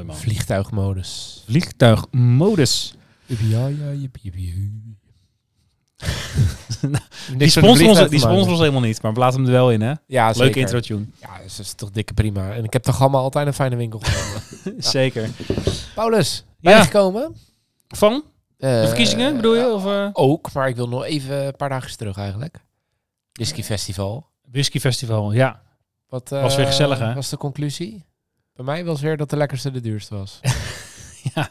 Mooi man. Vliegtuigmodus. Vliegtuigmodus. Ja, ja, jippie. Die sponsor, ons, die sponsor ons helemaal niet, maar we laten hem er wel in, hè? Ja, Leuke intro tune. Ja, dat is toch dikke prima. En ik heb toch allemaal altijd een fijne winkel gevonden. Zeker. Paulus, Ja. bijgekomen? Van? Eh, De verkiezingen bedoel je? Of, eh? Ook, maar ik wil nog even een paar dagen terug eigenlijk. Whisky Festival. Whisky Festival, ja. Wat eh, Was weer gezellig, hè? was de conclusie? Bij mij was weer dat de lekkerste de duurste was. ja.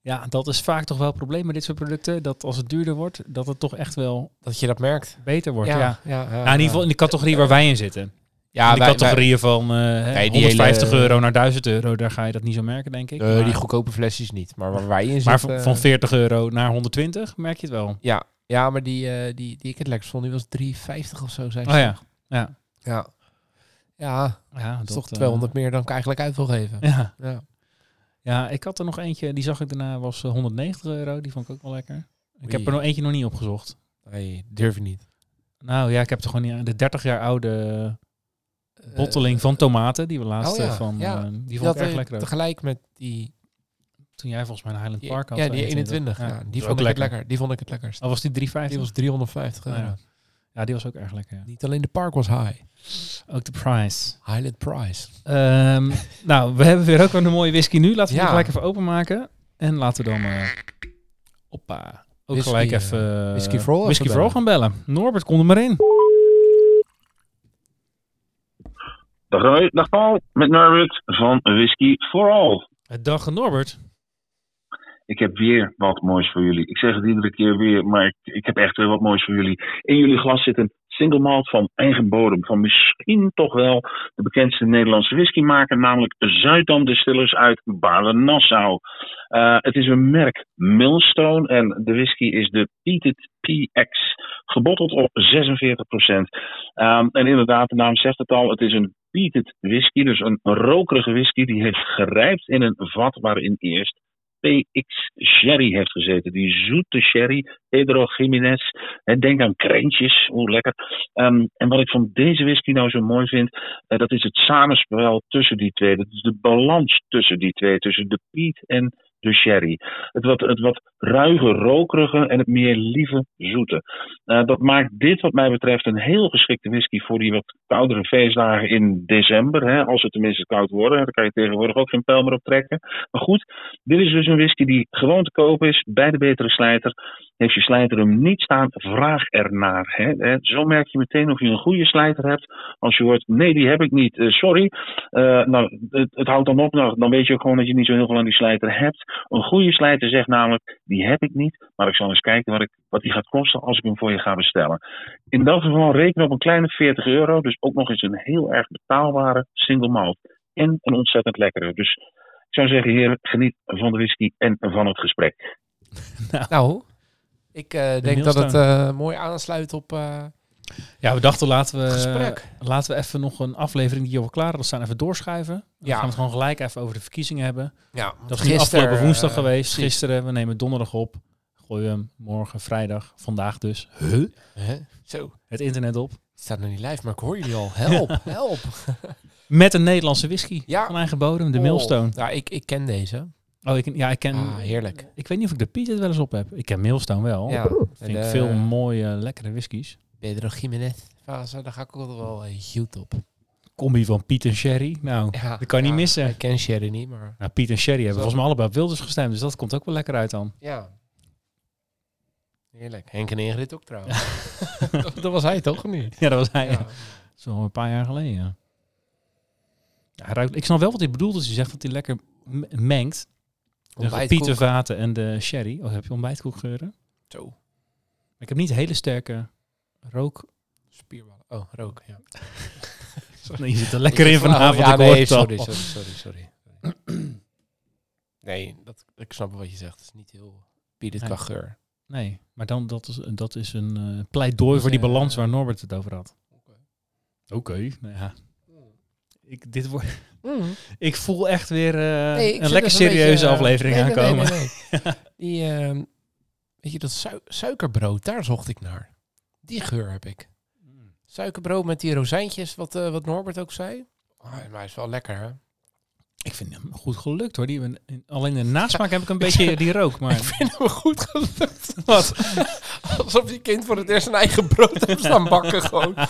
Ja, dat is vaak toch wel het probleem met dit soort producten. Dat als het duurder wordt, dat het toch echt wel Dat je dat merkt. beter wordt. Ja, ja, ja, Nou, in ieder geval in de categorie waar wij in zitten. Ja, in de categorieën van hè, Nee, die 150 hele- euro naar 1000 euro, daar ga je dat niet zo merken, denk ik. maar die goedkope flesjes niet. Maar waar wij in maar zitten... van, van 40 euro naar 120 merk je het wel. Ja, ja maar die, eh, die, die ik het lekkerst vond, die was 3,50 of zo. Zei Oh ja, ja. Ja. Ja, Ja, dat is toch eh, 200 meer dan ik eigenlijk uit wil geven. Ja. Ja. ja, ik had er nog eentje, die zag ik daarna, was eh, 190 euro. Die vond ik ook wel lekker. Ik heb er nog eentje nog niet opgezocht. Nee, durf je niet. Nou ja, ik heb er gewoon niet, de 30 jaar oude botteling van tomaten, die we laatst oh eh, ja, van, ja. eh, die vond ik erg eh, lekker tegelijk met die... Toen jij volgens mij een Highland Park had. ja, eh, die 21. Ja, die vond ik het lekker. Die vond ik het lekkerst. Oh, was die 350? Die was 350 euro. Oh ja. Ja, die was ook erg lekker. Ja. Niet alleen de park was high. Ook de price. Highland Price. Ehm, nou, we hebben weer ook wel een mooie whisky nu. Laten we Ja. die gelijk even openmaken. En laten we dan... eh oppa. Ook Whisky, gelijk eh, even... Whisky Vroll Whisky Vroll gaan bellen. Norbert, kom er maar in. Dag Roy, dag Paul, met Norbert van Whisky for All. Dag Norbert. Ik heb weer wat moois voor jullie. Ik zeg het iedere keer weer, maar ik, ik heb echt weer wat moois voor jullie. In jullie glas zit een single malt van eigen bodem. Van misschien toch wel de bekendste Nederlandse whiskymaker, namelijk Zuidam Distillers uit Baarle-Nassau. Eh, het is een merk Millstone en de whisky is de Peated PX. Gebotteld op 46%. Ehm, en inderdaad, de naam zegt het al, het is een peated whisky, dus een rokerige whisky die heeft gerijpt in een vat waarin eerst PX sherry heeft gezeten. Die zoete sherry, Pedro Jiménez. En denk aan krentjes, hoe lekker. Ehm, en wat ik van deze whisky nou zo mooi vind, eh, dat is het samenspel tussen die twee. Dat is de balans tussen die twee, tussen de peat en de sherry. Het wat, het wat ruige, rokerige en het meer lieve, zoete. Eh, dat maakt dit wat mij betreft een heel geschikte whisky voor die wat koudere feestdagen in december. Hè, als het tenminste koud worden. Daar kan je tegenwoordig ook geen pijl meer op trekken. Maar goed, dit is dus een whisky die gewoon te koop is bij de betere slijter. Heeft je slijter hem niet staan, vraag ernaar. Hè. Hè, Zo merk je meteen of je een goede slijter hebt. Als je hoort, nee die heb ik niet, eh, sorry. Eh, nou, het, het houdt dan op, nou, dan weet je ook gewoon dat je niet zo heel veel aan die slijter hebt. Een goede slijter zegt namelijk, die heb ik niet, maar ik zal eens kijken wat, ik, wat die gaat kosten als ik hem voor je ga bestellen. In dat geval reken op een kleine 40 euro, dus ook nog eens een heel erg betaalbare single malt. En een ontzettend lekkere. Dus ik zou zeggen, heren, geniet van de whisky en van het gesprek. Nou, ik eh, denk dat het eh, mooi aansluit op eh, Ja, we dachten laten we, gesprek. laten we even nog een aflevering die al klaar is staan even doorschuiven. Dan Ja. gaan we het gewoon gelijk even over de verkiezingen hebben. ja, Dat is afgelopen woensdag eh, geweest. Gisteren, we nemen donderdag op. Gooien hem morgen, vrijdag, vandaag dus. Huh? Zo, Het internet op. het staat nog niet live, maar ik hoor jullie al. Help, help. Met een Nederlandse whisky Ja. van eigen bodem, de Oh, Millstone. Ja, ik, ik ken deze. Oh, ik, ja, ik ken... Ah, heerlijk. Ik weet niet of ik de Piet het wel eens op heb. Ik ken Millstone wel. Ja, Vind en, ik veel mooie, lekkere whiskies. Pedro Jiménez fase, daar ga ik ook wel eh, goed op. Combi van Piet en Sherry. Nou, Ja, dat kan je niet missen. Ik ken Sherry niet, maar Nou, Piet en Sherry hebben Zo. volgens mij allebei op Wilders gestemd. Dus dat komt ook wel lekker uit dan. ja. Heerlijk. Henk en Ingrid ook trouwens. dat, dat was hij toch niet? Ja, dat was hij. Ja. Wel een paar jaar geleden. Ruikt, ik snap wel wat hij bedoelt als hij zegt dat hij lekker mengt. De pietervaten en de sherry. Oh, heb je ontbijtkoekgeuren? Zo. Ik heb niet hele sterke rook. Spierballen. Oh, rook, ja. Nee, je zit er lekker in vanavond. Ja, hoor nee, sorry, sorry, sorry, sorry. Nee, dat, ik snap wel wat je zegt. Het is niet heel biedend Nee. qua geur. Nee, maar dan, dat, is, dat is een eh, pleidooi voor die eh, balans waar Norbert het over had. Oké. Oké, nou ja. Ik, dit wordt, Mm. ik voel echt weer eh, Nee, ik een lekker een serieuze beetje, eh, aflevering nee, aankomen. Die, ehm, weet je, dat sui- suikerbrood, daar zocht ik naar. Die geur heb ik. Suikerbrood met die rozijntjes, wat, eh, wat Norbert ook zei. Oh, maar hij is wel lekker, hè? Ik vind hem goed gelukt hoor. Die, alleen de nasmaak heb ik een beetje die rook. Ik Maar vind hem goed gelukt. wat? Alsof je kind voor het eerst zijn eigen brood heeft staan bakken gewoon.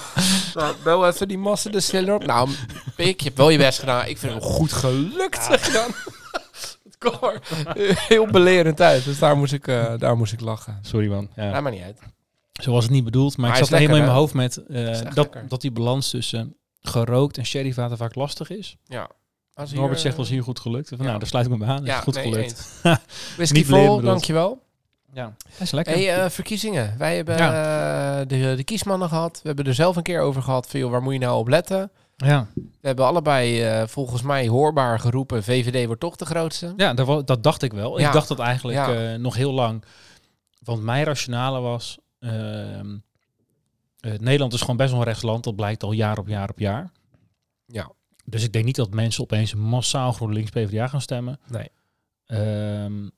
Nou, wel even die massa de stiller op. Nou, Pik, je hebt wel je best gedaan. Ik vind hem goed gelukt, zeg je dan. Het kwam heel belerend uit. Dus daar moest ik, eh, daar moest ik lachen. Sorry man. Ja. Ja, maar niet uit. Zo was het niet bedoeld. Maar, Maar ik hij zat is helemaal in mijn hoofd met eh, dat, lekker. dat die balans tussen gerookt en sherryvaten vaak lastig is. Ja. Als Norbert hier, zegt eh, was hier goed gelukt. Van, ja. Nou, daar sluit ik me bij aan. Ja, is goed nee, gelukt. Whisky vol, dankjewel. Ja, dat is lekker. Hey, eh, verkiezingen. Wij hebben eh, de, de kiesmannen gehad. We hebben er zelf een keer over gehad. Van, joh, waar moet je nou op letten? ja, We hebben allebei eh, volgens mij hoorbaar geroepen. VVD wordt toch de grootste. ja dat, dat dacht ik wel. Ja. Ik dacht dat eigenlijk Ja. eh, nog heel lang. Want mijn rationale was... ehm, eh, Nederland is gewoon best wel een rechtsland. Dat blijkt al jaar op jaar op jaar. Ja. Dus ik denk niet dat mensen opeens massaal GroenLinks PvdA gaan stemmen. Nee. Ehm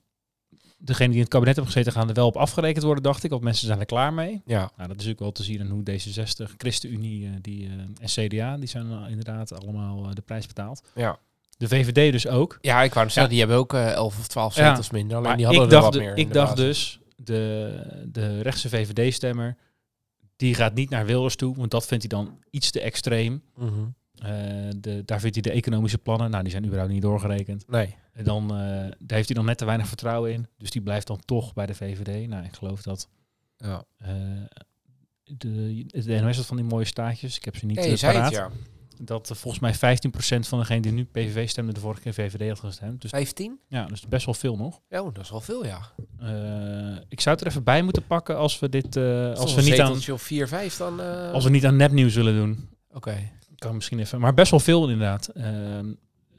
degene die in het kabinet hebben gezeten gaan er wel op afgerekend worden, dacht ik. Of mensen zijn er klaar mee. Ja. Nou, dat is ook wel te zien in hoe D66, ChristenUnie eh, die, eh, en CDA, die zijn inderdaad allemaal de prijs betaald. Ja. De VVD dus ook. Ja, ik wou zeggen, Ja. die hebben ook eh 11 of 12 Ja. zetels minder. Alleen Maar die hadden ik er dacht, wat meer. ik dacht basis. dus, de, de rechtse VVD-stemmer, die gaat niet naar Wilders toe, want dat vindt hij dan iets te extreem. Mhm. Eh, de, daar vindt hij de economische plannen, nou die zijn überhaupt niet doorgerekend. Nee. En dan, eh, daar heeft hij dan net te weinig vertrouwen in. Dus die blijft dan toch bij de VVD. Nou, ik geloof dat Ja. eh, de, de NOS had van die mooie staatjes. Ik heb ze niet je zei het, paraat. ja. Dat volgens mij 15% van degenen die nu PVV stemden de vorige keer VVD had gestemd. Dus 15? ja, dus best wel veel nog. Ja, oh, dat is wel veel, ja. Eh, ik zou het er even bij moeten pakken als we dit, eh, als we niet aan, zeteltje of 4, 5 dan... eh, als we niet aan nepnieuws willen doen. Oké. Kan misschien even, maar best wel veel inderdaad. Ehm,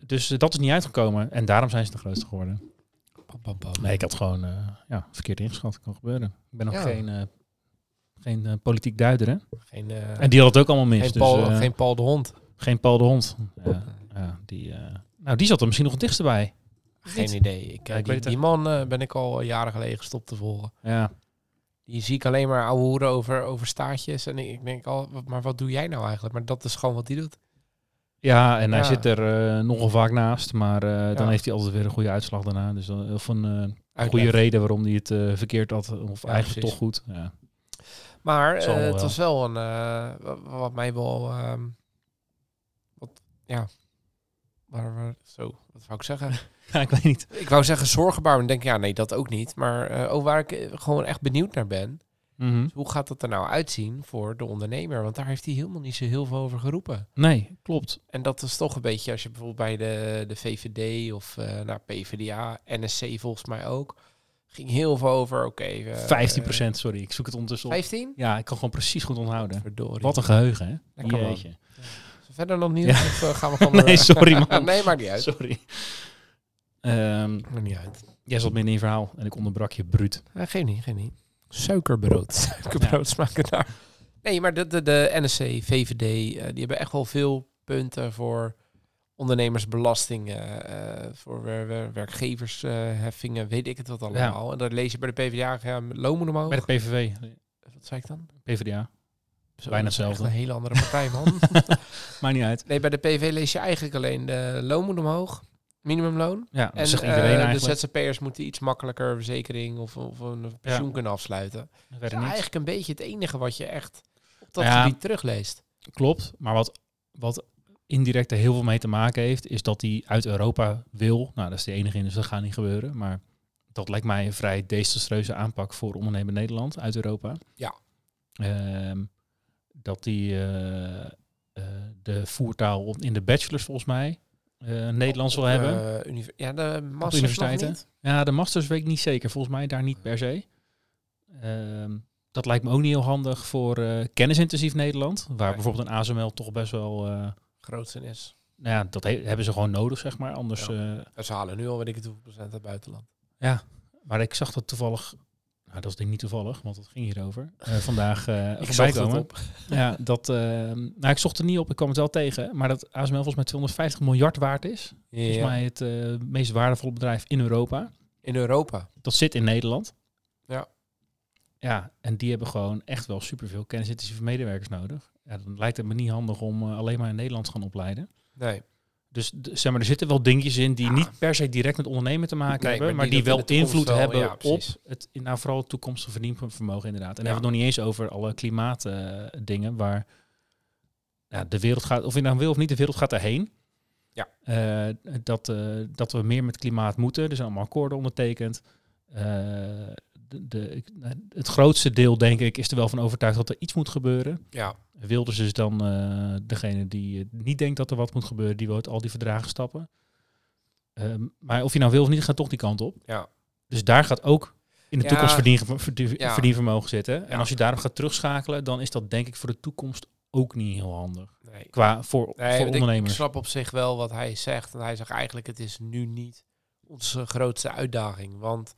dus dat is niet uitgekomen en daarom zijn ze de grootste geworden. Pam. Nee, ik had gewoon ja, verkeerd ingeschat. Kan gebeuren. Ik ben nog Ja. geen, geen politiek duider, hè? Geen, En die had het ook allemaal mis. geen, dus, Paul, geen Paul de Hond. Geen Paul de Hond. Ja, ja, die, eh, nou, die zat er misschien nog het dichtst bij. Geen niet. idee. Ik, Ja, eh, ik die, weet het die man eh, ben ik al jaren geleden gestopt te volgen. Ja, Die zie ik alleen maar ouwe hoeren over, over staatjes. En ik, ik denk al, wat- maar wat doe jij nou eigenlijk? Maar dat is gewoon wat hij doet. ja en hij zit er eh, nogal vaak naast. Maar eh, dan Ja. heeft hij altijd weer een goede uitslag daarna. Dus dan, of een eh, goede reden waarom hij het verkeerd had. Of Ja, eigenlijk precies. toch goed. Ja. Maar eh, het was wel een, eh, wa- wat mij wel, ehm, ja, waar, waar, zo, wat wou ik zeggen? ja, ik weet niet. ik wou zeggen zorgenbaar, maar ik denk ja, nee, dat ook niet. Maar eh ook waar ik eh, gewoon echt benieuwd naar ben, Mhm. hoe gaat dat er nou uitzien voor de ondernemer? Want daar heeft hij helemaal niet zo heel veel over geroepen. Nee, klopt. En dat is toch een beetje, als je bijvoorbeeld bij de, de VVD of eh nou, PvdA, NSC volgens mij ook, ging heel veel over, oké. eh, 15% sorry. Ik zoek het ondertussen op. 15? Ja, ik kan gewoon precies goed onthouden. Verdorie. Wat een geheugen, hè? Lekker, man. Verder nog niet? Ja. Of eh, gaan we gewoon... Nee, sorry, man. nee, maakt niet uit. Sorry. Ehm, Maakt niet uit. jij zat midden in je verhaal en ik onderbrak je bruut. Eh, geen niet, geen niet. Suikerbrood. Suikerbrood smaken daar. Nee, maar de, de, de NSC, VVD, eh, die hebben echt wel veel punten voor ondernemersbelasting, eh, eh, voor wer- wer- werkgeversheffingen, weet ik het wat allemaal. En dat lees je bij de PvdA, ja, loon moet omhoog. Bij de PVV, Wat zei ik dan? PvdA. Zo, Bijna hetzelfde. Een hele andere partij, man. Maakt niet uit. nee, bij de PV lees je eigenlijk alleen de loon moet omhoog, minimumloon. Ja, dat En zegt eh, iedereen de eigenlijk. ZZP'ers moeten iets makkelijker verzekering of, of een pensioen kunnen afsluiten. Dat is eigenlijk een beetje het enige wat je echt op dat Ja. gebied terugleest. Klopt, maar wat, wat indirect er heel veel mee te maken heeft, is dat hij uit Europa wil. Nou, dat is de enige in, dus dat gaat niet gebeuren. Maar dat lijkt mij een vrij desastreuze aanpak voor ondernemen Nederland uit Europa. Ja. Ehm, dat die eh, eh, de voertaal in de bachelors volgens mij eh, Nederlands wil hebben. Ja, de masters universiteiten. Ja, de masters weet ik niet zeker. Volgens mij daar niet per se. Ehm, dat lijkt me ook niet heel handig voor kennisintensief Nederland. Waar bijvoorbeeld een ASML toch best wel... Grootste is. nou ja, dat he- hebben ze gewoon nodig, zeg maar. Anders, Ja. Ze halen nu al weet ik het hoeveel procent uit het buitenland. maar ik zag dat toevallig, nou dat is denk ik niet toevallig, want het ging hierover, eh vandaag eh Ik zocht komen. op. Ja, dat, eh, nou ik zocht er niet op, ik kwam het wel tegen, maar dat ASML volgens mij 250 miljard waard is. Volgens mij het meest waardevolle bedrijf in Europa. In Europa. Dat zit in Nederland. Ja. Ja, en die hebben gewoon echt wel superveel kennisintensieve medewerkers nodig. Ja, dan lijkt het me niet handig om alleen maar in Nederland te gaan opleiden. Nee. Dus zeg maar, er zitten wel dingetjes in die Ja. niet per se direct met ondernemen te maken Nee, hebben, maar maar die wel invloed wel- hebben ja, op het nou, vooral het toekomstige verdienvermogen inderdaad. En dan Ja. hebben we het nog niet eens over alle klimaatdingen waar ja, de wereld gaat, of je nou wil of niet, de wereld gaat erheen. Ja. Eh, dat, eh, dat we meer met klimaat moeten. Er zijn allemaal akkoorden ondertekend. De, de, ik- het grootste deel, denk ik, is er wel van overtuigd dat er iets moet gebeuren. Ja. Wilders is dan eh, degene die eh, niet denkt dat er wat moet gebeuren, die wil uit al die verdragen stappen. Ehm, maar of je nou wil of niet, gaat toch die kant op. Ja. Dus daar gaat ook in de Ja. toekomst verdien, verdien- Ja. verdienvermogen zitten. En als je daarop gaat terugschakelen, dan is dat denk ik voor de toekomst ook niet heel handig. Nee. Qua voor, Nee, voor want ik- ondernemers. snap op zich wel wat hij zegt. En hij zegt eigenlijk, het is nu niet onze grootste uitdaging. Want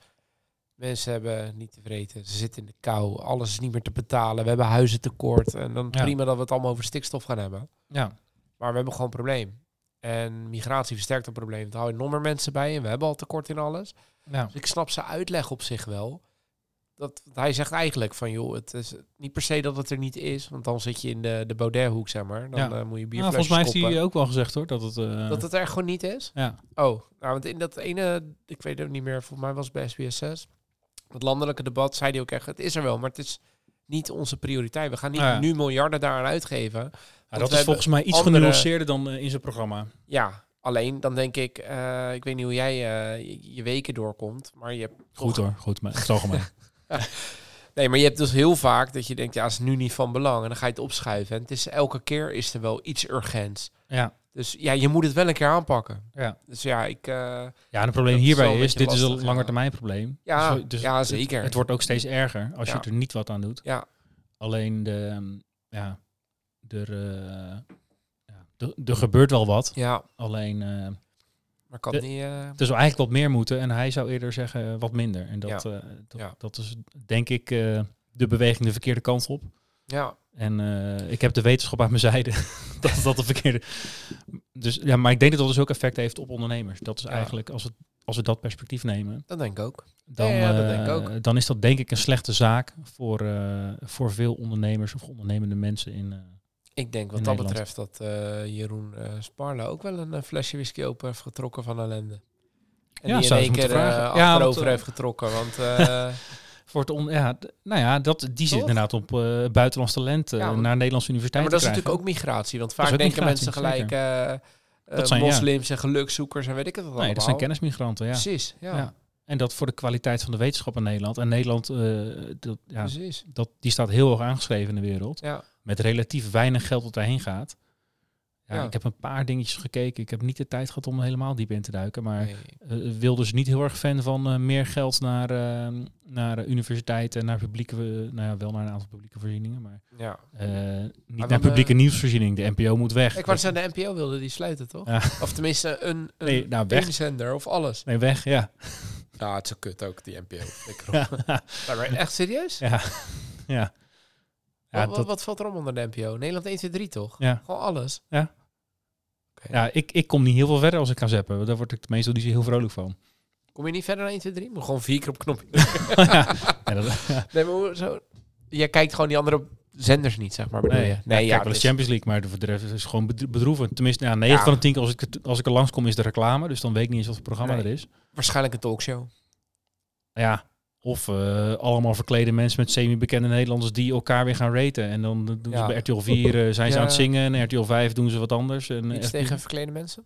mensen hebben niet tevreden. Ze zitten in de kou. Alles is niet meer te betalen. We hebben huizen tekort. En dan Ja. prima dat we het allemaal over stikstof gaan hebben. Ja, Maar we hebben gewoon een probleem. En migratie versterkt het probleem. Er houden nog meer mensen bij. En we hebben al tekort in alles. ja. Dus ik snap zijn uitleg op zich wel. Dat, hij zegt eigenlijk van, joh, het is niet per se dat het er niet is. Want dan zit je in de, de Baudet-hoek, zeg maar. Dan Ja. eh, moet je Nou, bierflesjes volgens mij heeft koppen. hij ook wel gezegd hoor, dat het... eh, Dat het er gewoon niet is? ja. Oh, nou, want in dat ene, ik weet het niet meer, volgens mij was het bij SBS6, dat landelijke debat, zei hij ook echt, het is er wel, maar het is niet onze prioriteit. We gaan niet Nou ja. nu miljarden daaraan uitgeven. Ja, dat is volgens mij iets andere- genuanceerder dan eh, in zijn programma. Ja, alleen dan denk ik, eh, ik weet niet hoe jij eh, je, je weken doorkomt, maar je hebt Goed toch- hoor, goed. Maar het algemeen. Nee, maar je hebt dus heel vaak dat je denkt, ja, het is nu niet van belang. En dan ga je het opschuiven. En het is elke keer is er wel iets urgents. ja. Dus ja, je moet het wel een keer aanpakken. Ja. Dus ja, ik... eh, ja, en het probleem hierbij is, dit is een ja. termijn probleem. Ja, Dus- dus ja, zeker. Het, wordt ook steeds erger als Ja. je er niet wat aan doet. ja, Alleen de, ehm, ja, er, ja, er, gebeurt wel wat. ja, Alleen, eh, maar kan De- niet... eh, er zou eigenlijk wat meer moeten. En hij zou eerder zeggen wat minder. En dat, Ja. dat, dat is denk ik de beweging de verkeerde kant op. ja, En eh, ik heb de wetenschap aan mijn zijde. dat dat de verkeerde. Dus ja, maar ik denk dat dat dus ook effect heeft op ondernemers. Dat is Ja. eigenlijk, als, het, als we dat perspectief nemen, dat denk ik ook. dan, Ja, ja, dat eh, denk ik ook. dan is dat denk ik een slechte zaak voor, eh, voor veel ondernemers of ondernemende mensen in. eh, Ik denk wat In dat Nederland. betreft dat eh, Jeroen eh Sparla ook wel een flesje whisky open heeft getrokken van ellende. En Ja, die in één keer vragen. eh, Ja, want, achterover heeft getrokken. Want eh, voor het on, ja, nou ja, dat, die zit inderdaad op eh, buitenlands talent eh, Ja, naar Nederlandse ja, universiteit maar dat is natuurlijk ook migratie. Want vaak denken mensen gelijk Dat zijn, ja. moslims en gelukzoekers en weet ik het wat Nee, dat zijn kennismigranten, ja. Precies, ja. Ja. En dat voor de kwaliteit van de wetenschap in Nederland. En Nederland, dat, ja, Precies. dat, die staat heel hoog aangeschreven in de wereld. Ja. Met relatief weinig geld dat daarheen gaat. Ja. Ik heb een paar dingetjes gekeken. Ik heb niet de tijd gehad om helemaal diep in te duiken. Maar Nee. eh wilde ze niet heel erg fan van eh, meer geld naar, eh, naar universiteiten, naar publieke, nou ja, wel naar een aantal publieke voorzieningen, maar ja. eh, niet naar publieke nieuwsvoorziening. De NPO moet weg. Ik wou zeggen, de NPO wilde die sluiten, toch? Ja. Of tenminste, een, een Nee, nou, weg. zender of alles. Nee, weg, ja. Ja, het is zo kut ook, die NPO. Ik Ja, Ja, maar echt serieus? ja. ja. Ja, wat, wat valt er om onder de NPO? Nederland 1, 2, 3 toch? ja. Gewoon alles. ja ik, ik kom niet heel veel verder als ik ga zappen. Daar word ik meestal niet zo heel vrolijk van. Kom je niet verder dan 1, 2, 3? Moet gewoon vier keer op knopje. ja, dat, nee, maar zo... Jij kijkt gewoon die andere zenders niet, zeg maar, bedoel nee, je? nee, Nee, kijk ja, wel de Champions League, maar de- rest is het gewoon bedro- bedroevend. Tenminste, ja, 9 Ja. van de 10 keer als ik, het- als ik er langskom is de reclame. Dus dan weet ik niet eens wat voor programma Nee. er is. waarschijnlijk een talkshow. Ja, of eh, allemaal verklede mensen met semi-bekende Nederlanders die elkaar weer gaan raten. En dan doen Ja. ze bij RTL 4 eh, zijn ze Ja. aan het zingen en RTL 5 doen ze wat anders. En, Iets eh, tegen verklede mensen?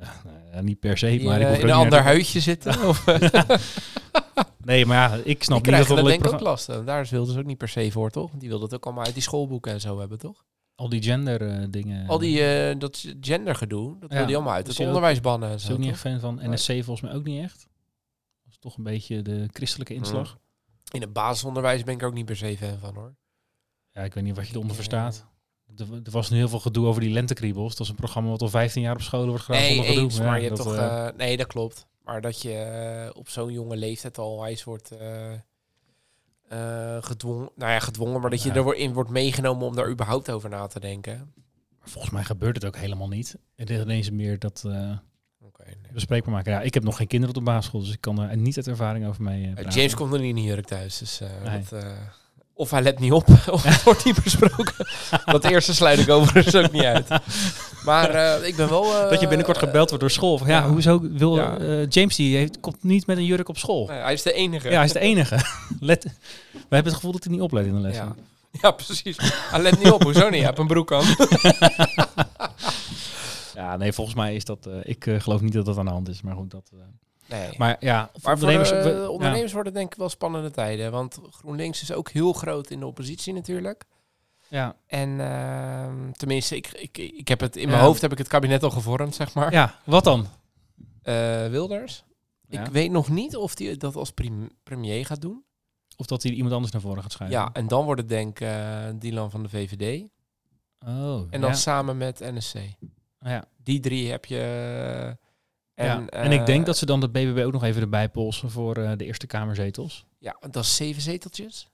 Ja, nou niet per se, Die maar ik eh, in een ander huidje zitten? Of, Nee, maar ja, ik die snap niet dat dat denk ik ook lastig. Daar wilden ze ook niet per se voor, toch? Die wilden het ook allemaal uit die schoolboeken en zo hebben, toch? Al die gender eh, dingen. Al die eh, dat gendergedoe, dat Ja, wil die allemaal uit. dus Het je ook- onderwijs bannen en is ook niet echt fan van. NSC volgens mij ook niet echt. Is toch een beetje de christelijke inslag. In het basisonderwijs ben ik er ook niet per se fan van, hoor. Ja, ik weet niet wat je eronder verstaat. er, er was nu heel veel gedoe over die lentekriebels. Dat is een programma wat al 15 jaar op scholen wordt gedaan Nee, zonder gedoe. eens, Ja, maar je hebt dat, toch... eh, eh, nee, dat klopt. Maar dat je eh, op zo'n jonge leeftijd al wijs wordt eh, eh, gedwongen... Nou ja, gedwongen, maar dat je Ja. er wordt- in wordt meegenomen om daar überhaupt over na te denken. volgens mij gebeurt het ook helemaal niet. Het is ineens meer dat Oké. nee. bespreekbaar maken. Ja, ik heb nog geen kinderen op de basisschool, dus ik kan er niet uit ervaring over mee eh, praten. James komt nog niet in een jurk thuis, dus... eh, Nee. dat, eh, of hij let niet op, of het wordt niet besproken. dat eerste sluit ik overigens ook niet uit. Maar ik ben wel... dat je binnenkort gebeld wordt door school. Van, ja, ja. hoezo wil Ja. James die heeft, komt niet met een jurk op school? Nee, hij is de enige. Ja, hij is de enige. Let, we hebben het gevoel dat hij niet oplet in de les. Ja. ja, precies. Hij let niet op. Hoezo niet? Hij heeft een broek aan. Ja, nee, volgens mij is dat. eh, ik eh, geloof niet dat dat aan de hand is, maar goed. Dat, eh. Nee. maar ja, Maar voor ondernemers. de, we- ja. ondernemers worden denk ik wel spannende tijden. Want GroenLinks is ook heel groot in de oppositie natuurlijk. Ja, En ehm, tenminste, ik, ik, ik heb het in mijn Ja. hoofd heb ik het kabinet al gevormd, zeg maar. ja, wat dan? Eh, Wilders. Ja. Ik weet nog niet of hij dat als premier gaat doen. Of dat hij iemand anders naar voren gaat schuiven. Ja, en dan wordt het denk ik eh, Dylan van de VVD. Oh, En dan ja. samen met NSC. Ja. Die drie heb je. eh, En, En, en ik denk eh, dat ze dan de BBB ook nog even erbij polsen voor eh, de Eerste Kamerzetels. Ja, dat is zeven zeteltjes.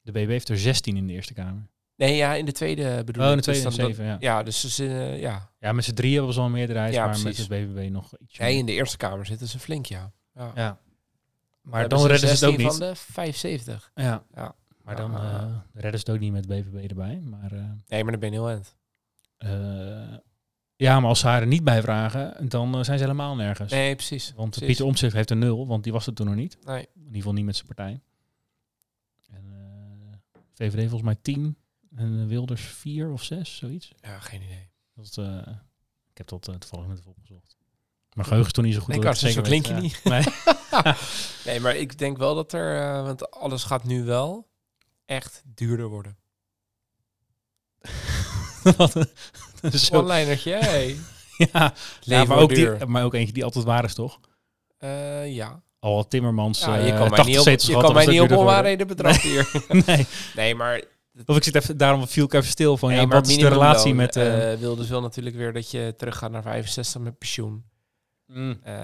De BBB heeft er 16 in de Eerste Kamer. Nee, ja, in de tweede bedoel Oh, in ik. de tweede Dus dan zeven, ja. Ja, dus ze zitten, ja. Ja, met z'n drieën hebben we zo'n meerderheid, Ja, maar met de BBB nog iets Nee, in de Eerste Kamer zitten ze flink, ja. ja. Ja. Maar hebben dan redden ze het ook 16 niet. van de 75. Ja. Ja. Maar dan eh, redden ze het ook niet met BBB erbij. Maar, Nee, maar dan ben je heel eind. Ja, maar als ze haar er niet bij vragen, dan eh, zijn ze helemaal nergens. Nee, precies. Want precies. Pieter Omtzigt heeft een nul, want die was er toen nog niet. Nee. In ieder geval niet met zijn partij. En eh, VVD volgens mij 10 en eh, Wilders 4 of 6, zoiets. Ja, geen idee. Dat, ik heb dat toevallig net even opgezocht. Mijn geheugen is toen niet zo goed. Nee, dat zo klink je Ja. Nee. Nee, maar ik denk wel dat er... want alles gaat nu wel echt duurder worden. Zo- One-linertje, hey. ja, maar, ook die, maar ook eentje die altijd waar is, toch? Eh, ja. Al had Timmermans ja, eh je kan mij 80 niet op, je kan mij niet op onwaarheden betrappen hier. Nee. Nee, maar Of ik zit even, daarom viel ik even stil van, Nee, ja, wat is de relatie met... eh eh, Wilders wil natuurlijk weer dat je teruggaat naar 65 met pensioen. mm. Eh,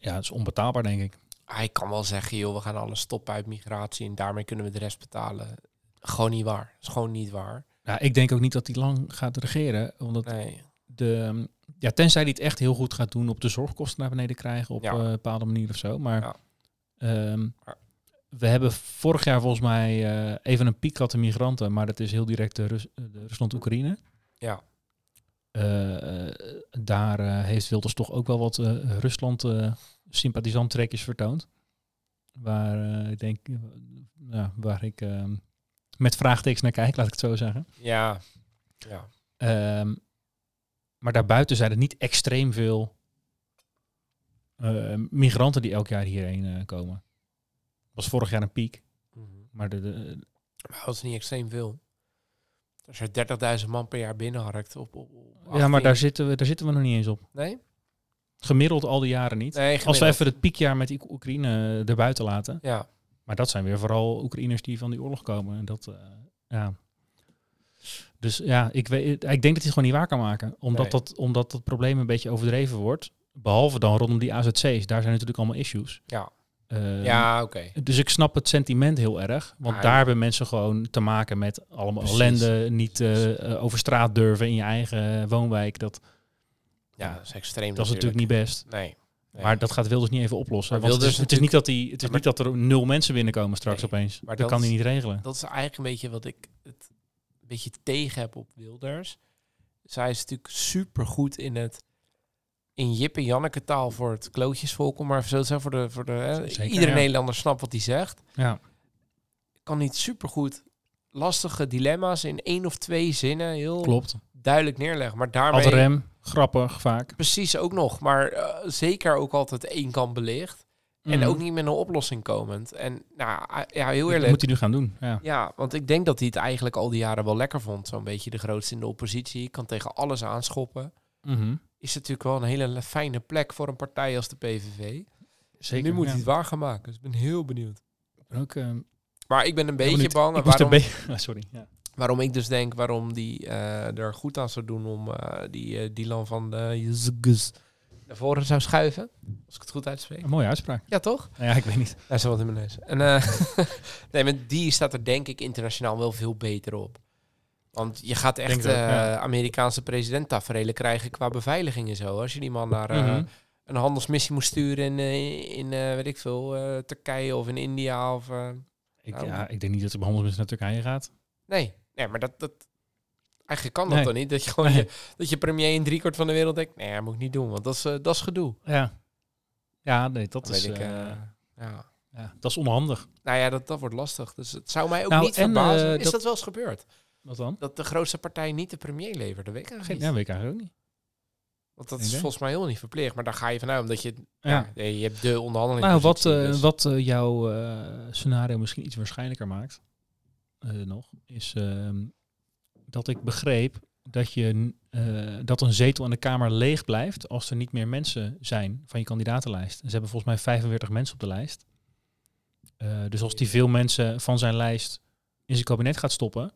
Ja, dat is onbetaalbaar, denk ik. hij kan wel zeggen, joh, we gaan alles stoppen uit migratie en daarmee kunnen we de rest betalen. Gewoon niet waar. Dat is gewoon niet waar. Ja, ik denk ook niet dat hij lang gaat regeren, omdat Nee. de, ja, tenzij hij het echt heel goed gaat doen op de zorgkosten naar beneden krijgen op Ja. eh, een bepaalde manier of zo. Maar Ja. ehm, we hebben vorig jaar volgens mij eh, even een piek gehad in migranten, maar dat is heel direct de, Rus- de Rusland-Oekraïne. Ja. Eh, daar heeft Wilders toch ook wel wat eh, Rusland eh sympathisant trekjes vertoond. Waar ik denk, ja, waar ik eh, met vraagtekens naar kijk, laat ik het zo zeggen. Ja. Ja. Ehm, maar daarbuiten zijn er niet extreem veel eh, migranten die elk jaar hierheen eh, komen. was vorig jaar een piek. Mhm. Maar de, de- Maar dat is niet extreem veel. Als je 30.000 man per jaar binnenharkt op, op, op ja, maar 18. daar zitten, we, daar zitten we nog niet eens op. Nee? Gemiddeld al die jaren niet. Nee, Als we even het piekjaar met Oek- Oekraïne eh, erbuiten laten. Ja. Maar dat zijn weer vooral Oekraïners die van die oorlog komen. En dat, eh, ja. Dus ja, ik, weet, ik denk dat hij het gewoon niet waar kan maken. Omdat, Nee. dat, omdat dat probleem een beetje overdreven wordt. Behalve dan rondom die AZC's. Daar zijn natuurlijk allemaal issues. Ja. Eh, Ja, oké. Dus ik snap het sentiment heel erg. Want daar hebben mensen gewoon te maken met allemaal Precies. ellende. Niet eh, over straat durven in je eigen woonwijk. Dat, Ja, dat is extreem dat is natuurlijk niet best. Nee. Nee. Maar dat gaat Wilders niet even oplossen. Want het, is, het is niet dat, hij, het is maar- niet dat er nul mensen binnenkomen straks Nee, opeens. maar dat, dat kan hij niet regelen. dat is eigenlijk een beetje wat ik het een beetje tegen heb op Wilders. Zij is natuurlijk super goed in het in Jip en Janneke taal voor het klootjesvolk, om maar zo te zeggen, voor de, voor de hè, Zeker, iedere ja. Nederlander snapt wat hij zegt. Ja. Kan niet super goed lastige dilemma's in één of twee zinnen heel Klopt. duidelijk neerleggen. Maar daarmee Ad rem, grappig vaak. precies ook nog, maar eh, zeker ook altijd één kant belicht. En Mhm. ook niet met een oplossing komend. En nou, ja, heel Dat eerlijk. moet hij nu gaan doen. Ja. Ja, want ik denk dat hij het eigenlijk al die jaren wel lekker vond. Zo'n beetje de grootste in de oppositie. Kan tegen alles aanschoppen. Mhm. Is natuurlijk wel een hele fijne plek voor een partij als de PVV. Zeker. nu moet ja. hij het waar gaan maken. Dus ik ben heel benieuwd. Ik ben ook, eh, Maar ik ben een beetje bang. Ik waarom. Ah, sorry. Ja. Waarom ik dus denk waarom die eh, er goed aan zou doen om eh, die eh, Dylan van de naar voren zou schuiven. Als ik het goed uitspreek. Een mooie uitspraak. Ja, toch? Nou ja, ik weet niet. Hij is wat in mijn neus. En, nee, maar die staat er denk ik internationaal wel veel beter op. Want je gaat echt ja. Amerikaanse president krijgen qua beveiliging en zo. Als je die man naar Mhm. een handelsmissie moest sturen in, in eh, weet ik veel, Turkije of in India. Of, Ik, Nou. ja, ik denk niet dat de behandelmis naar Turkije gaat. nee, nee, maar dat, dat, eigenlijk kan dat Nee. toch niet? Dat je gewoon Nee. je, dat je premier in driekwart van de wereld denkt, nee, dat moet ik niet doen, want dat is, eh, dat is gedoe. Ja. Ja, nee, dat is, ik, eh, eh, ja. ja, dat is onhandig. Nou ja, dat, dat wordt lastig. Dus het zou mij ook Nou, niet en, verbazen. is dat- dat wel eens gebeurd? Wat dan? Dat de grootste partij niet de premier levert, dat weet ik Geen, eigenlijk ja, niet. weet ik eigenlijk ook niet. Want dat is volgens mij heel niet verplicht. Maar daar ga je vanuit, omdat je... Ja. Ja, je hebt de onderhandeling. Nou, wat, eh, wat jouw scenario misschien iets waarschijnlijker maakt, nog, is ehm, dat ik begreep dat, je, eh, dat een zetel in de Kamer leeg blijft als er niet meer mensen zijn van je kandidatenlijst. En ze hebben volgens mij 45 mensen op de lijst. Eh, dus als die veel mensen van zijn lijst in zijn kabinet gaat stoppen,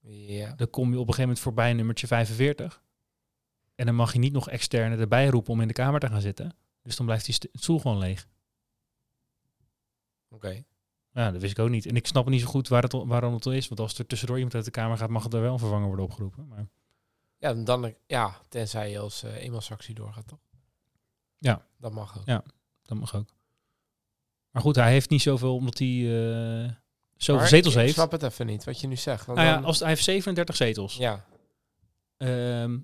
Ja. dan kom je op een gegeven moment voorbij nummertje 45. En dan mag je niet nog externe erbij roepen om in de Kamer te gaan zitten. Dus dan blijft die st- stoel gewoon leeg. Oké. Ja, dat wist ik ook niet. En ik snap niet zo goed waar het, waarom het is. Want als er tussendoor iemand uit de Kamer gaat, mag het er wel een vervanger worden opgeroepen. Maar Ja, dan... Ja, tenzij je als eh eenmansactie doorgaat, toch? Ja. Dat mag ook. Ja. dat mag ook. Maar goed, hij heeft niet zoveel, omdat hij eh zoveel Maar zetels ik heeft. snap het even niet, wat je nu zegt. Want Nou ja, dan- als, hij heeft 37 zetels. ja. Ehm,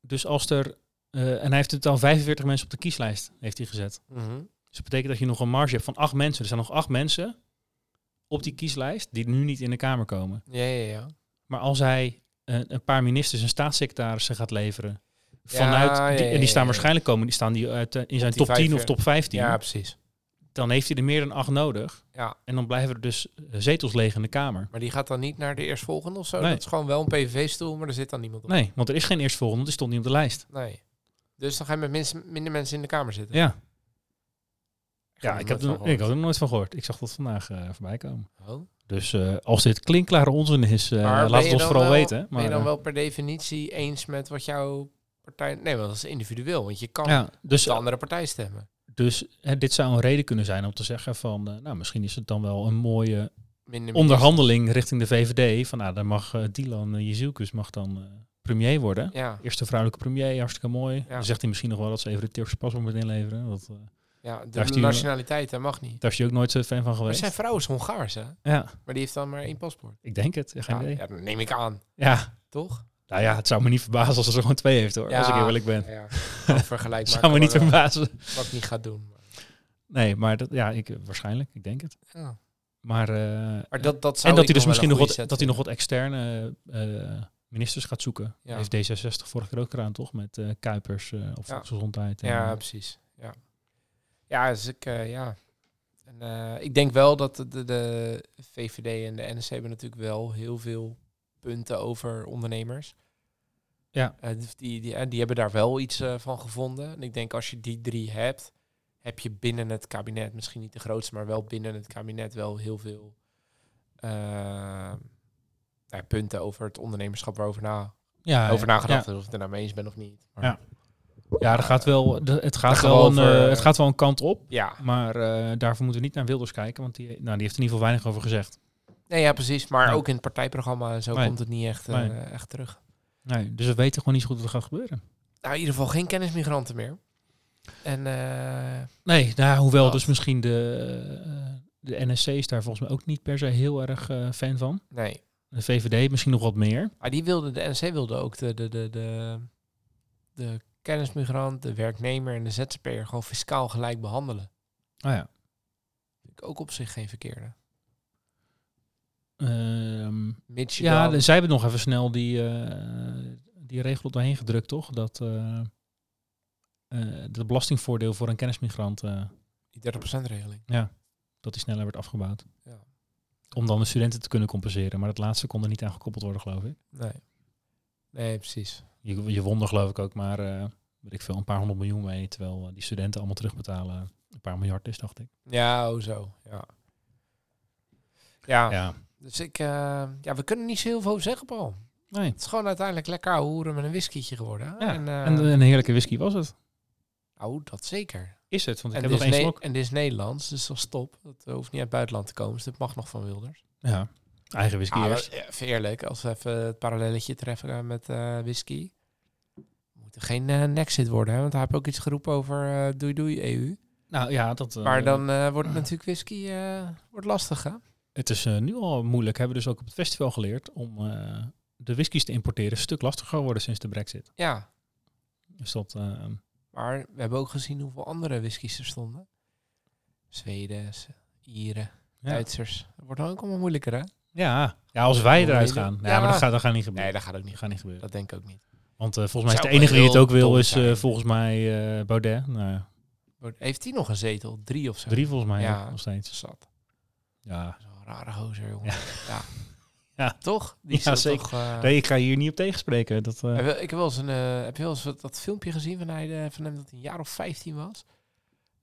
dus als er... eh, en hij heeft in totaal 45 mensen op de kieslijst heeft hij gezet. Mhm. Dus dat betekent dat je nog een marge hebt van acht mensen. Er zijn nog acht mensen op die kieslijst die nu niet in de Kamer komen. ja, ja, ja. Maar als hij een, een paar ministers en staatssecretarissen gaat leveren vanuit ja, die, en die staan waarschijnlijk komen, die staan die uit, eh, in zijn top 10 vijf, of top 15, Ja, precies. dan heeft hij er meer dan acht nodig. Ja. En dan blijven er dus eh, zetels leeg in de Kamer. Maar die gaat dan niet naar de eerstvolgende of zo? Nee. Dat is gewoon wel een PVV-stoel, maar er zit dan niemand op. Nee, want er is geen eerstvolgende, die stond niet op de lijst. Nee. Dus dan ga je met minst- minder mensen in de kamer zitten. Ja, ja ik, heb er, ik had er nooit van gehoord. Ik zag dat vandaag eh, voorbij komen. Oh. Dus eh, als dit klinkklare onzin is, ben laat het ons vooral wel- weten. Maar, ben je dan wel per definitie eens met wat jouw partij... Nee, want dat is individueel. Want je kan ja, dus, de andere partij stemmen. dus hè, dit zou een reden kunnen zijn om te zeggen van... nou, misschien is het dan wel een mooie Minder onderhandeling richting de VVD. Van nou, dan mag Dylan uh, Jezielkus mag dan premier worden. Ja, Eerste vrouwelijke premier, hartstikke mooi. Ja. Dan zegt hij misschien nog wel dat ze even de Turkse paspoort moet inleveren. Dat, ja de die- nationaliteit, dat mag niet. daar is hij ook nooit zo fan van Maar geweest. zijn vrouw is Hongaars, hè? Ja, Maar die heeft dan maar één paspoort. ik denk het. Geen Ja, idee. ja, dat neem ik aan. Ja. Toch? nou ja, het zou me niet verbazen als er zo gewoon twee heeft hoor. Als ik eerlijk ben. Ja, ja. Vergelijk zou me niet verbazen. Wat ik niet ga doen. Nee, maar dat, ja, ik, waarschijnlijk. Ik denk het. Ja. Maar, eh, Maar dat, dat zou en dat hij dus misschien nog wat, dat hij nog wat externe eh, ministers gaat zoeken. Ja. Heeft D66 vorige keer ook gedaan, toch? Met eh, Kuipers of Ja. Volksgezondheid. en, Ja, precies. Ja, ja dus ik, eh, ja. En, eh, ik denk wel dat de, de, VVD en de NSC hebben natuurlijk wel heel veel punten over ondernemers. Ja. Eh, die, die, eh, die hebben daar wel iets van gevonden. En ik denk als je die drie hebt, heb je binnen het kabinet, misschien niet de grootste, maar wel binnen het kabinet wel heel veel punten over het ondernemerschap waarover na, ja, over nagedacht Ja, of ik het er nou mee eens ben of niet. Maar, Ja. Ja, er gaat wel, het, gaat wel we een, over- eh, het gaat wel een kant op. ja. Maar eh, daarvoor moeten we niet naar Wilders kijken, want die, nou, die heeft er in ieder geval weinig over gezegd. Nee, ja, precies. Maar Nee. ook in het partijprogramma zo Nee. komt het niet echt, eh, Nee. echt terug. Nee, dus we weten gewoon niet zo goed wat er gaat gebeuren. Nou, in ieder geval geen kennismigranten meer. En eh, Nee, nou, hoewel Wat? dus misschien de, eh, de NSC is daar volgens mij ook niet per se heel erg eh, fan van. nee. De VVD misschien nog wat meer. Maar die wilde, de NC wilde ook de, de, de, de, de kennismigrant, de werknemer en de ZZP'er gewoon fiscaal gelijk behandelen. Oh ja. Vind ik ook op zich geen verkeerde. Mits je ja, dan- de- zij hebben nog even snel die, eh, die regel doorheen gedrukt, toch? Dat eh eh, het belastingvoordeel voor een kennismigrant, eh, die 30% regeling. dat die sneller werd afgebouwd. Ja. Om dan de studenten te kunnen compenseren. Maar dat laatste kon er niet aan gekoppeld worden, geloof ik. Nee. Nee, precies. Je, je won er geloof ik ook maar, eh weet ik veel, een paar honderd miljoen mee. Terwijl eh, die studenten allemaal terugbetalen een paar miljard is, dacht ik. Ja, oh zo. Ja. Ja, ja. Dus ik, eh, ja, we kunnen niet zo heel veel zeggen, Paul. Nee. Het is gewoon uiteindelijk lekker hoeren met een whiskietje geworden. Ja, En, En een heerlijke whisky was het. oh, dat zeker. Is het, want ik En heb nog één slok. en dit is Nederlands, dus dat is top. Dat hoeft niet uit het buitenland te komen, dus dit mag nog van Wilders. Ja. Eigen whisky Ah, eerst. even eerlijk, als we even het parallelletje treffen met eh, whisky. Moet er geen eh nexit worden, hè? want hij heeft ook iets geroepen over eh, doei doei EU. Nou ja, dat... Maar dan eh, wordt het natuurlijk whisky eh, wordt lastig, hè? Het is nu al moeilijk, hebben we dus ook op het festival geleerd, om eh, de whiskies te importeren. Een stuk lastiger geworden sinds de brexit. Ja, Dus dat... maar we hebben ook gezien hoeveel andere whiskies er stonden. Zweden, Ieren, ja. Duitsers. Dat wordt dan ook allemaal moeilijker, hè? Ja. ja, als wij eruit gaan. Ja, maar dat gaat, dat gaat niet gebeuren. Nee, dat gaat ook niet. Gaat niet gebeuren. Dat denk ik ook niet. Want eh, volgens mij is de enige die het ook wil, is eh, volgens mij eh, Baudet. Nou, ja, Heeft hij nog een zetel? Drie of zo? drie volgens mij Ja. nog steeds. Zat. Ja. Zo'n rare gozer, jongen. Ja. Ja. Ja. Toch? Die Ja, zeker. Toch, Nee, ik ga hier niet op tegenspreken. Dat, Heb Ik heb wel eens een, heb je wel eens dat filmpje gezien van, hij, van hem dat hij een jaar of 15 was?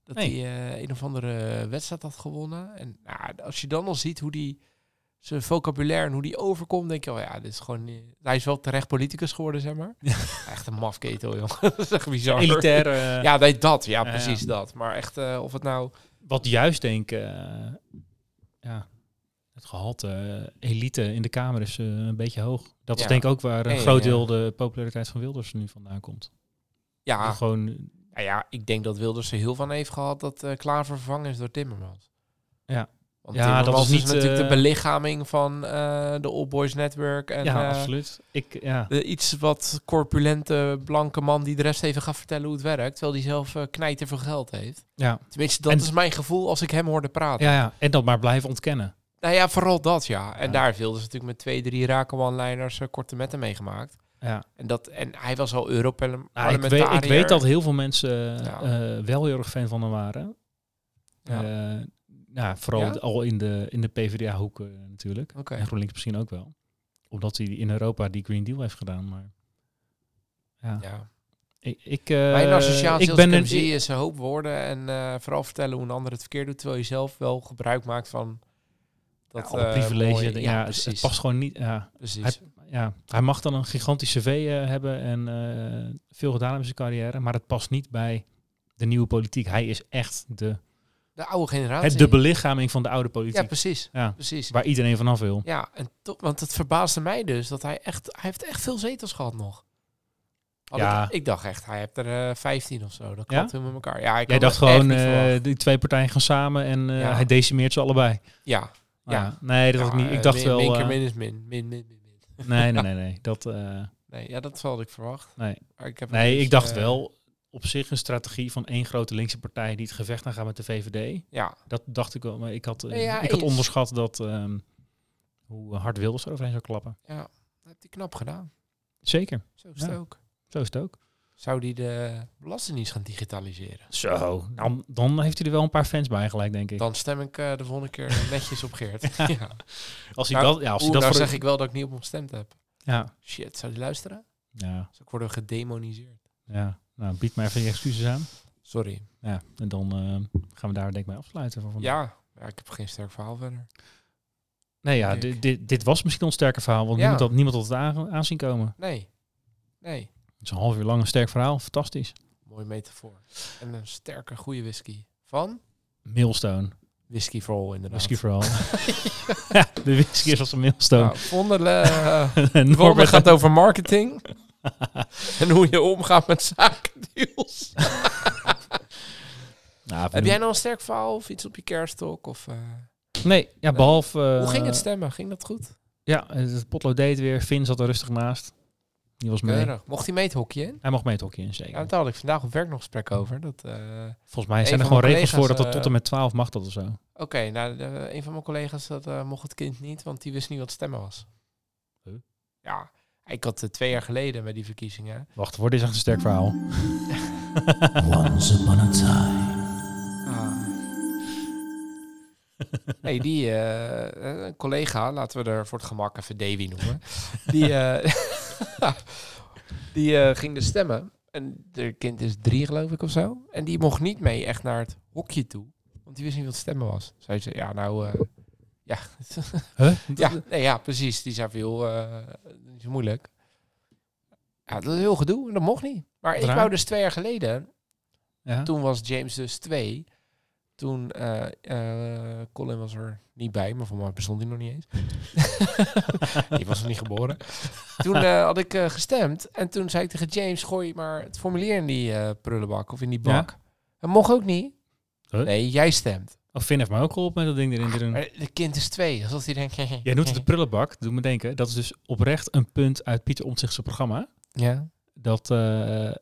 Dat Nee. hij een of andere wedstrijd had gewonnen. En nou, als je dan al ziet hoe die zijn vocabulaire en hoe die overkomt, denk je, oh ja, dit is gewoon. hij is wel terecht politicus geworden, zeg maar. Echt een mafketel, jongen. dat is echt bizar. elitair. eh, Ja, nee, dat. Ja, precies ja. dat. Maar echt, eh, of het nou. Wat juist denk eh, ja, het gehalte eh, elite in de Kamer is een beetje hoog. Dat is Ja. denk ik ook waar een groot deel de populariteit van Wilders nu vandaan komt. Ja, Gewoon, nou ja, ik denk dat Wilders er heel van heeft gehad dat Klaver vervangen is door Timmermans. Ja. Want Ja, dat is, niet, natuurlijk eh, de belichaming van eh, de All Boys Network. En, ja, eh, absoluut. Ik, ja. de iets wat corpulente blanke man die de rest even gaat vertellen hoe het werkt. Terwijl hij zelf eh knijter veel geld heeft. Ja. Tenminste, dat En- is mijn gevoel als ik hem hoorde praten. Ja, ja, en dat maar blijven ontkennen. Nou ja, vooral dat ja. En Ja. daar viel dus natuurlijk met twee, drie rake one-liners eh, korte metten meegemaakt. Ja. En, dat, en hij was al Europarlementariër. Nou, ik, weet, ik weet dat heel veel mensen eh, eh, wel heel erg fan van hem waren. Ja. Eh, ja, vooral Ja? al in de, in de PvdA-hoek eh, natuurlijk. En GroenLinks misschien ook wel. Omdat hij in Europa die Green Deal heeft gedaan. Maar ja, Ja. ik, ik, eh, Mijn associatie ik ben een, is een hoop woorden en eh, vooral vertellen hoe een ander het verkeerd doet, terwijl je zelf wel gebruik maakt van dat alle eh, privilege. ja, het- precies. het past gewoon niet. Ja, precies. hij, ja, hij mag dan een gigantisch cv eh, hebben en eh, veel gedaan hebben in zijn carrière. Maar het past niet bij de nieuwe politiek. Hij is echt de, de oude generatie. het, de belichaming van de oude ja, politiek. precies. Ja, Precies. waar iedereen vanaf wil. Ja, en to- want het verbaasde mij dus dat hij echt, hij heeft echt veel zetels gehad nog. Had Ja. ik, ik dacht echt, hij heeft er eh 15 of zo. Dat Ja? klopt helemaal met elkaar. Ja, ik Jij dacht gewoon, eh, die twee partijen gaan samen en eh, Ja. hij decimeert ze allebei. ja. Ja. ja. Nee, dat had ik Ja, niet. Ik eh, dacht min, wel... Min keer eh, min is min. Min, min, min, min. nee, nee, nee, nee. Dat, eh, Nee, ja, dat had ik verwacht. nee. Maar ik heb nee, ik dacht eh, wel op zich een strategie van één grote linkse partij die het gevecht aan gaat met de VVD. Ja, Dat dacht ik wel. Maar ik had, eh, ja, ik had onderschat dat ehm, hoe hard Wilders er overheen zou klappen. ja, dat heeft hij knap gedaan. Zeker. Zo is het ook. Zo is het ook. Zou die de belastingdienst gaan digitaliseren? Zo. Dan, dan heeft hij er wel een paar fans bij gelijk, denk ik. Dan stem ik eh, de volgende keer netjes op Geert. ja. als hij Nou, dat, ja, als hij dat nou zeg ik wel dat ik niet op hem gestemd heb. Ja, Shit, zou die luisteren? ja, Zou ik worden gedemoniseerd? ja. Nou, bied maar even je excuses aan. Sorry. Ja, en dan eh, gaan we daar denk ik mee afsluiten. Voor vandaag. Ja, ja, ik heb geen sterk verhaal verder. Nee, ja, dit, ik. dit, dit was misschien ons sterke verhaal, want Ja. niemand, had, niemand had het aan, aanzien komen. Nee. Nee. Het is een half uur lang een sterk verhaal, fantastisch. Mooie metafoor. En een sterke, goede whisky. Van? Millstone, Whisky for all, inderdaad. whisky vooral. ja, de whisky is als een millstone. Nou, Vondel, eh, En Vondel Norbert gaat over marketing. en hoe je omgaat met zakendeals. Nou, Heb jij nou een sterk verhaal of iets op je kerststok? Of, eh, Nee, ja, behalve... hoe eh, ging het stemmen? Ging dat goed? Ja, het potlood deed weer. Finn zat er rustig naast. Die was mee. Keurig. Mocht hij mee het hokje in? Hij mocht mee het hokje in, zeker. Ja, daar had ik vandaag op werk nog gesprek over. Dat, eh, Volgens mij zijn er gewoon regels voor dat het tot eh, en met 12 mag dat of zo. Oké, nou, de- een van mijn collega's dat, eh, mocht het kind niet, want die wist niet wat stemmen was. Huh? Ja, ik had het twee jaar geleden bij die verkiezingen. Wacht, voor dit is echt een sterk verhaal. Once upon a time. Nee, die eh, een collega, laten we er voor het gemak even Davy noemen. Die, eh, die eh, ging dus stemmen. En de kind is drie, geloof ik, of zo. En die mocht niet mee echt naar het hokje toe. Want die wist niet wat stemmen was. Zij zei, ja, nou, eh, Ja. Huh? ja, nee, ja, precies. Die zijn veel zo moeilijk. Ja, dat is heel gedoe. en Dat mocht niet. Maar ik wou dus twee jaar geleden, Ja. toen was James dus twee. Toen, eh eh, Colin was er niet bij, maar voor mij bestond hij nog niet eens. die was nog niet geboren. Toen eh, had ik gestemd en toen zei ik tegen James, gooi maar het formulier in die prullenbak of in die Ja. bak. Dat mocht ook niet. Huh? Nee, jij stemt. Of Finn heeft mij ook geholpen met dat ding erin te doen. De kind is twee, alsof hij denkt... Jij noemt het de prullenbak. Doe me denken. Dat is dus oprecht een punt uit Pieter Omtzigt's programma. Ja. Dat eh, eh,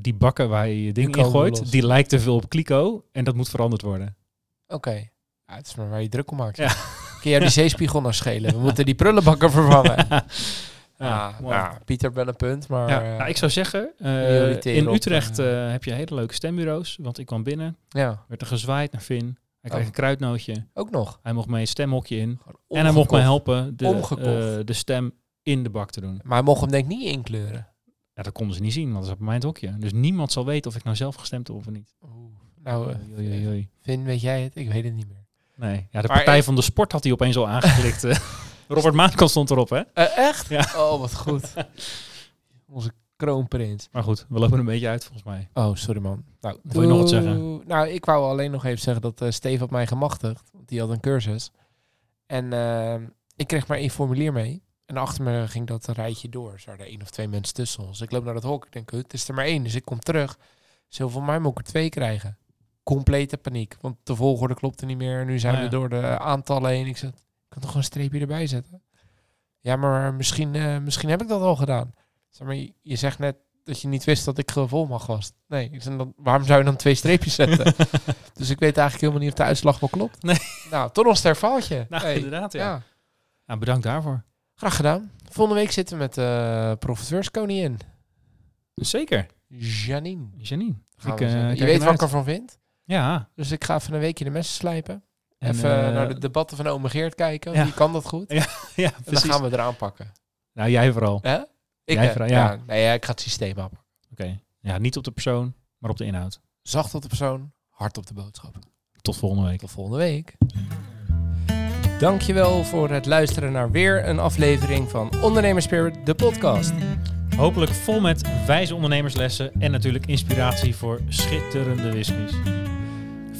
die bakken waar je je ding in gooit, die lijkt te veel op Kliko. En dat moet veranderd worden. Oké. Ja, het is maar waar je druk om maakt. Ja. Kun jij die zeespiegel nou schelen? We moeten die prullenbakken vervangen. Ja, Ja, mooi. nou, Pieter ben een punt, maar... Eh, nou, ik zou zeggen, in Utrecht heb je hele leuke stembureaus. Want ik kwam binnen, ja, werd er gezwaaid naar Finn. Hij kreeg Oh. een kruidnootje. ook nog. Hij mocht mee een stemhokje in. En hij mocht mij helpen de, eh, de stem in de bak te doen. Maar hij mocht hem denk ik niet inkleuren. Ja, dat konden ze niet zien, want dat is op mijn hokje. Dus niemand zal weten of ik nou zelf gestemd heb of niet. Nou, eh, Oei, oei, oei. Vin, weet jij het? Ik weet het niet meer. Nee, ja, de Maar Partij van de Sport had hij opeens al aangeklikt. eh. Robert Maankant stond erop, hè? Echt? Ja. Oh, wat goed. Onze kroonprins. Maar goed, we lopen een beetje uit volgens mij. Oh, sorry man. Nou, wil je nog wat zeggen? Nou, ik wou alleen nog even zeggen dat eh Steve had mij gemachtigd. Want die had een cursus. En eh, ik kreeg maar één formulier mee. En achter me ging dat rijtje door. Er er één of twee mensen tussen ons. Ik loop naar dat hok. Ik denk, "Hut, het is er maar één. Dus ik kom terug. Zoveel mij moet ik er twee krijgen. Complete paniek. Want de volgorde klopte niet meer. Nu zijn Ah, we door de aantallen heen. Ik zeg, ik kan toch gewoon een streepje erbij zetten? Ja, maar misschien, eh, misschien heb ik dat al gedaan. Zeg maar, je, zegt net dat je niet wist dat ik volmacht was. Nee, ik dan, waarom zou je dan twee streepjes zetten? dus ik weet eigenlijk helemaal niet of de uitslag wel klopt. Nee. Nou, toch nog een. Nou, Hey, inderdaad, ja. ja. Nou, bedankt daarvoor. Graag gedaan. Volgende week zitten we met eh profiteurskoningin. Zeker. Janine. Janine. Ik, eh, je weet wat ik ervan vind. Ja. Dus ik ga even een weekje de messen slijpen. En, even eh, naar de debatten van Ome Geert kijken. ja. Wie kan dat goed? Ja, ja, En dan precies. gaan we eraan pakken. Nou, jij vooral. Hè? Ik, Jij eh, vooral, ja. nee, ja, ik ga het systeem op. Oké. Ja, niet op de persoon, maar op de inhoud. Zacht op de persoon, hard op de boodschap. Tot volgende week. Tot volgende week. Dankjewel voor het luisteren naar weer een aflevering van Ondernemerspirit, de podcast. Hopelijk vol met wijze ondernemerslessen en natuurlijk inspiratie voor schitterende whiskies.